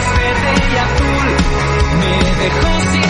es verde y azul. Me dejó sin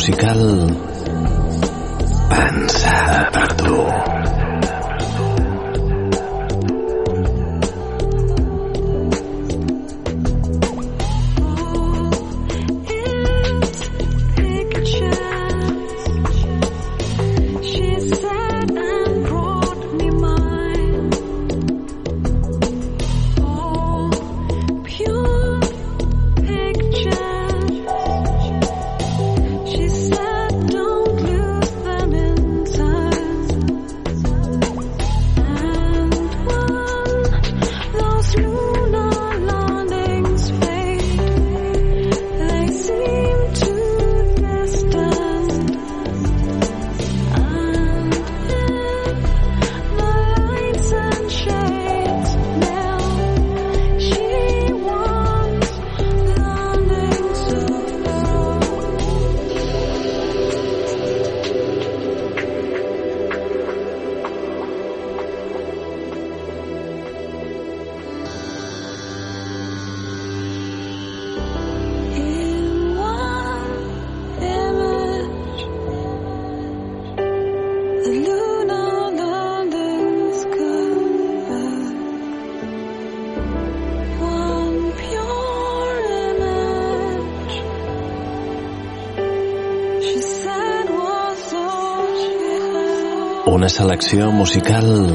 musical selecció musical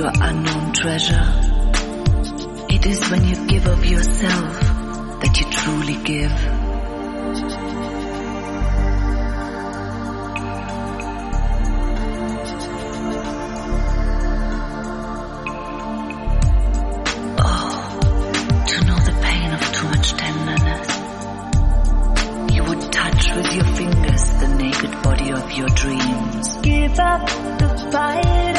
your unknown treasure. It is when you give of yourself that you truly give. Oh, to know the pain of too much tenderness. You would touch with your fingers the naked body of your dreams. Give up the fight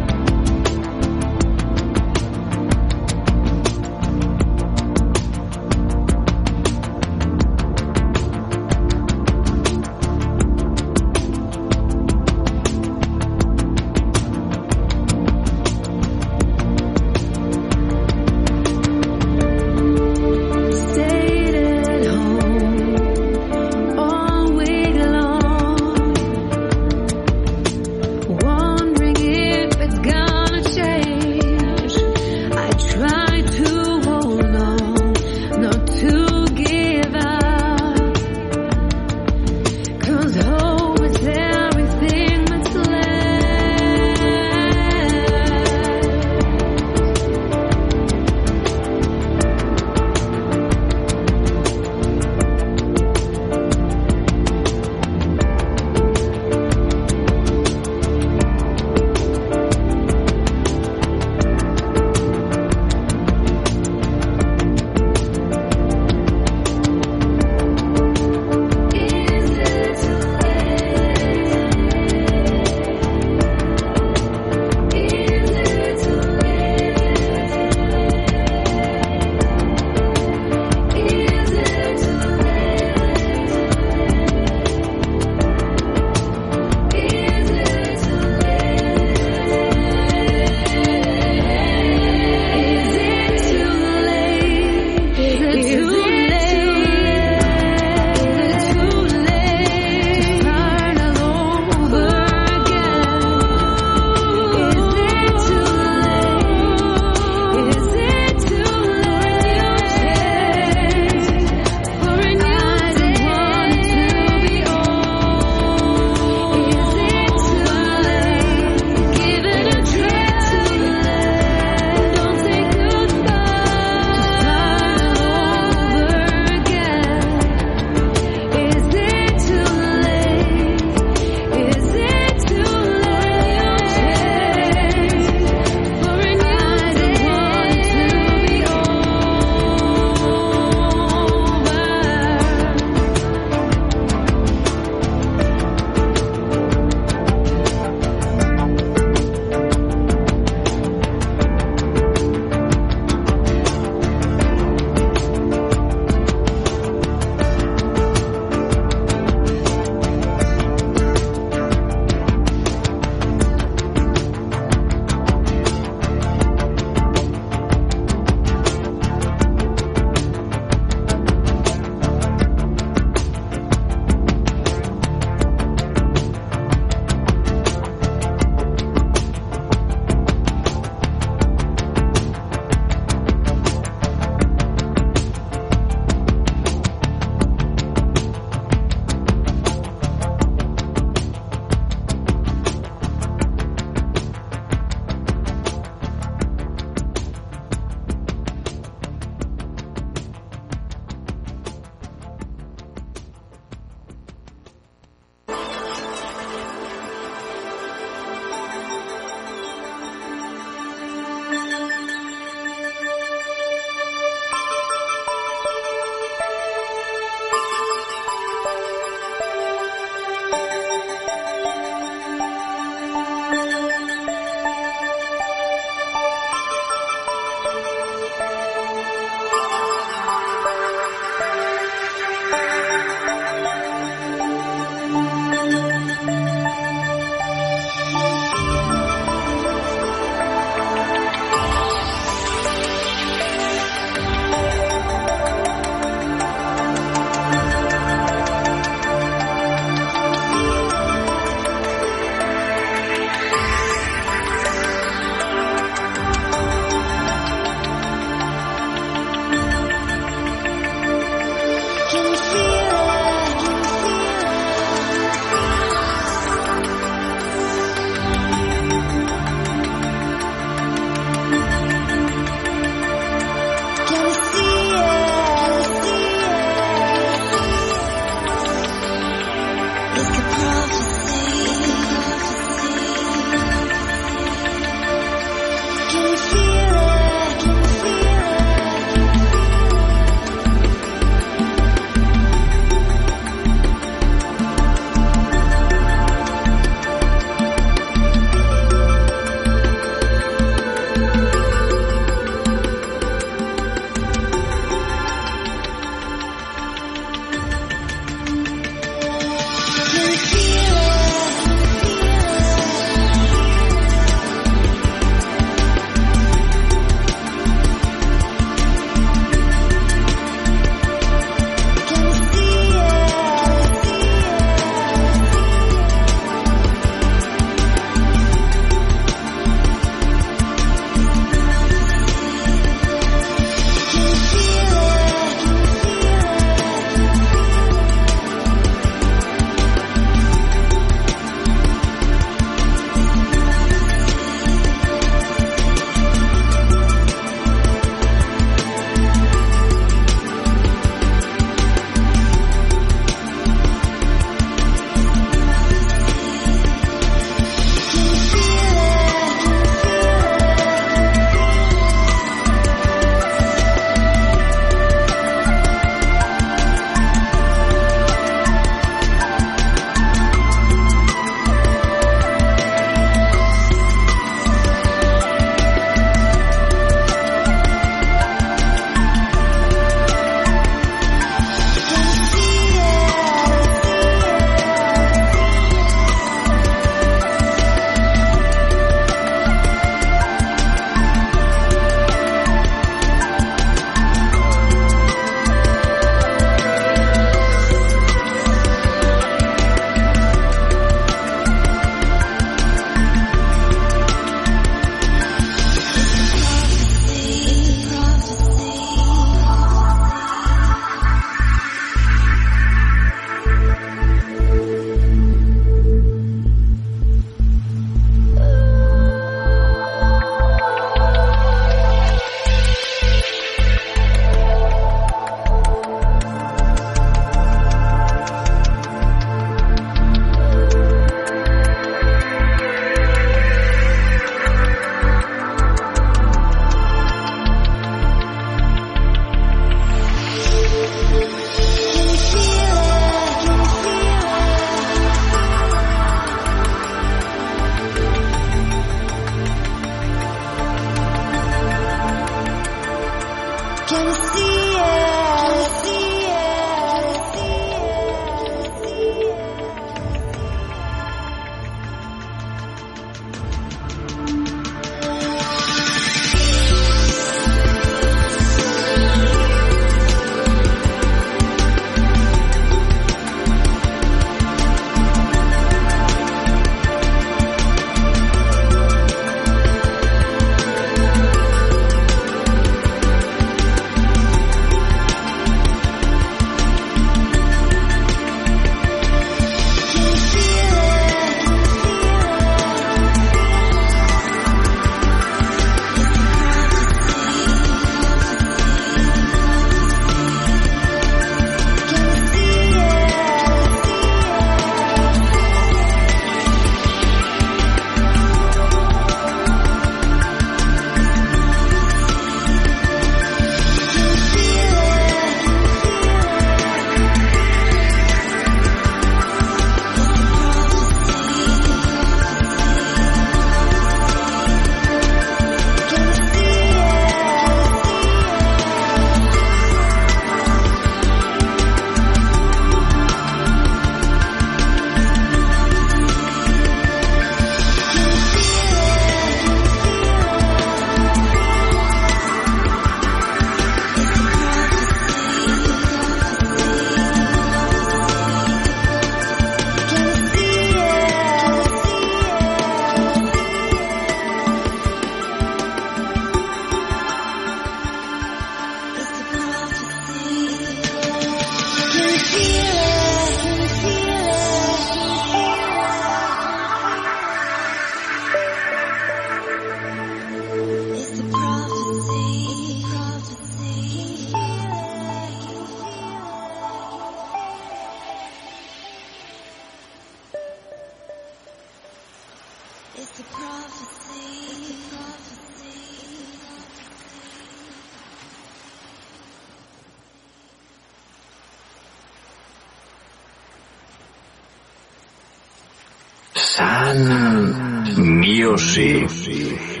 Music.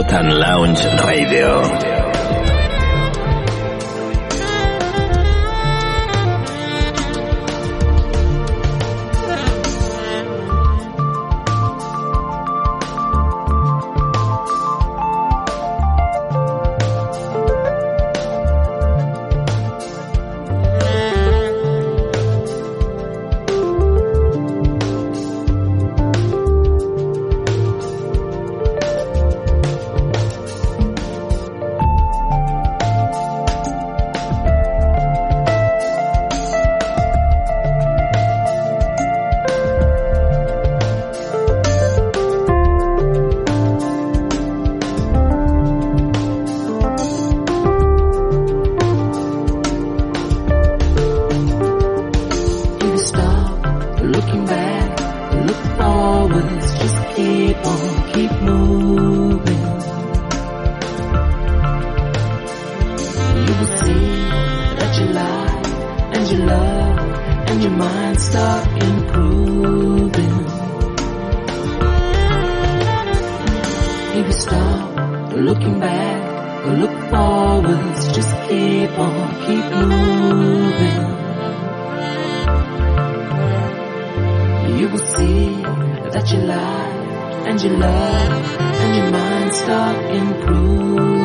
Out and Lounge Radio. Start improving.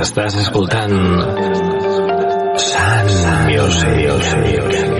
Estàs escoltant Sun Music.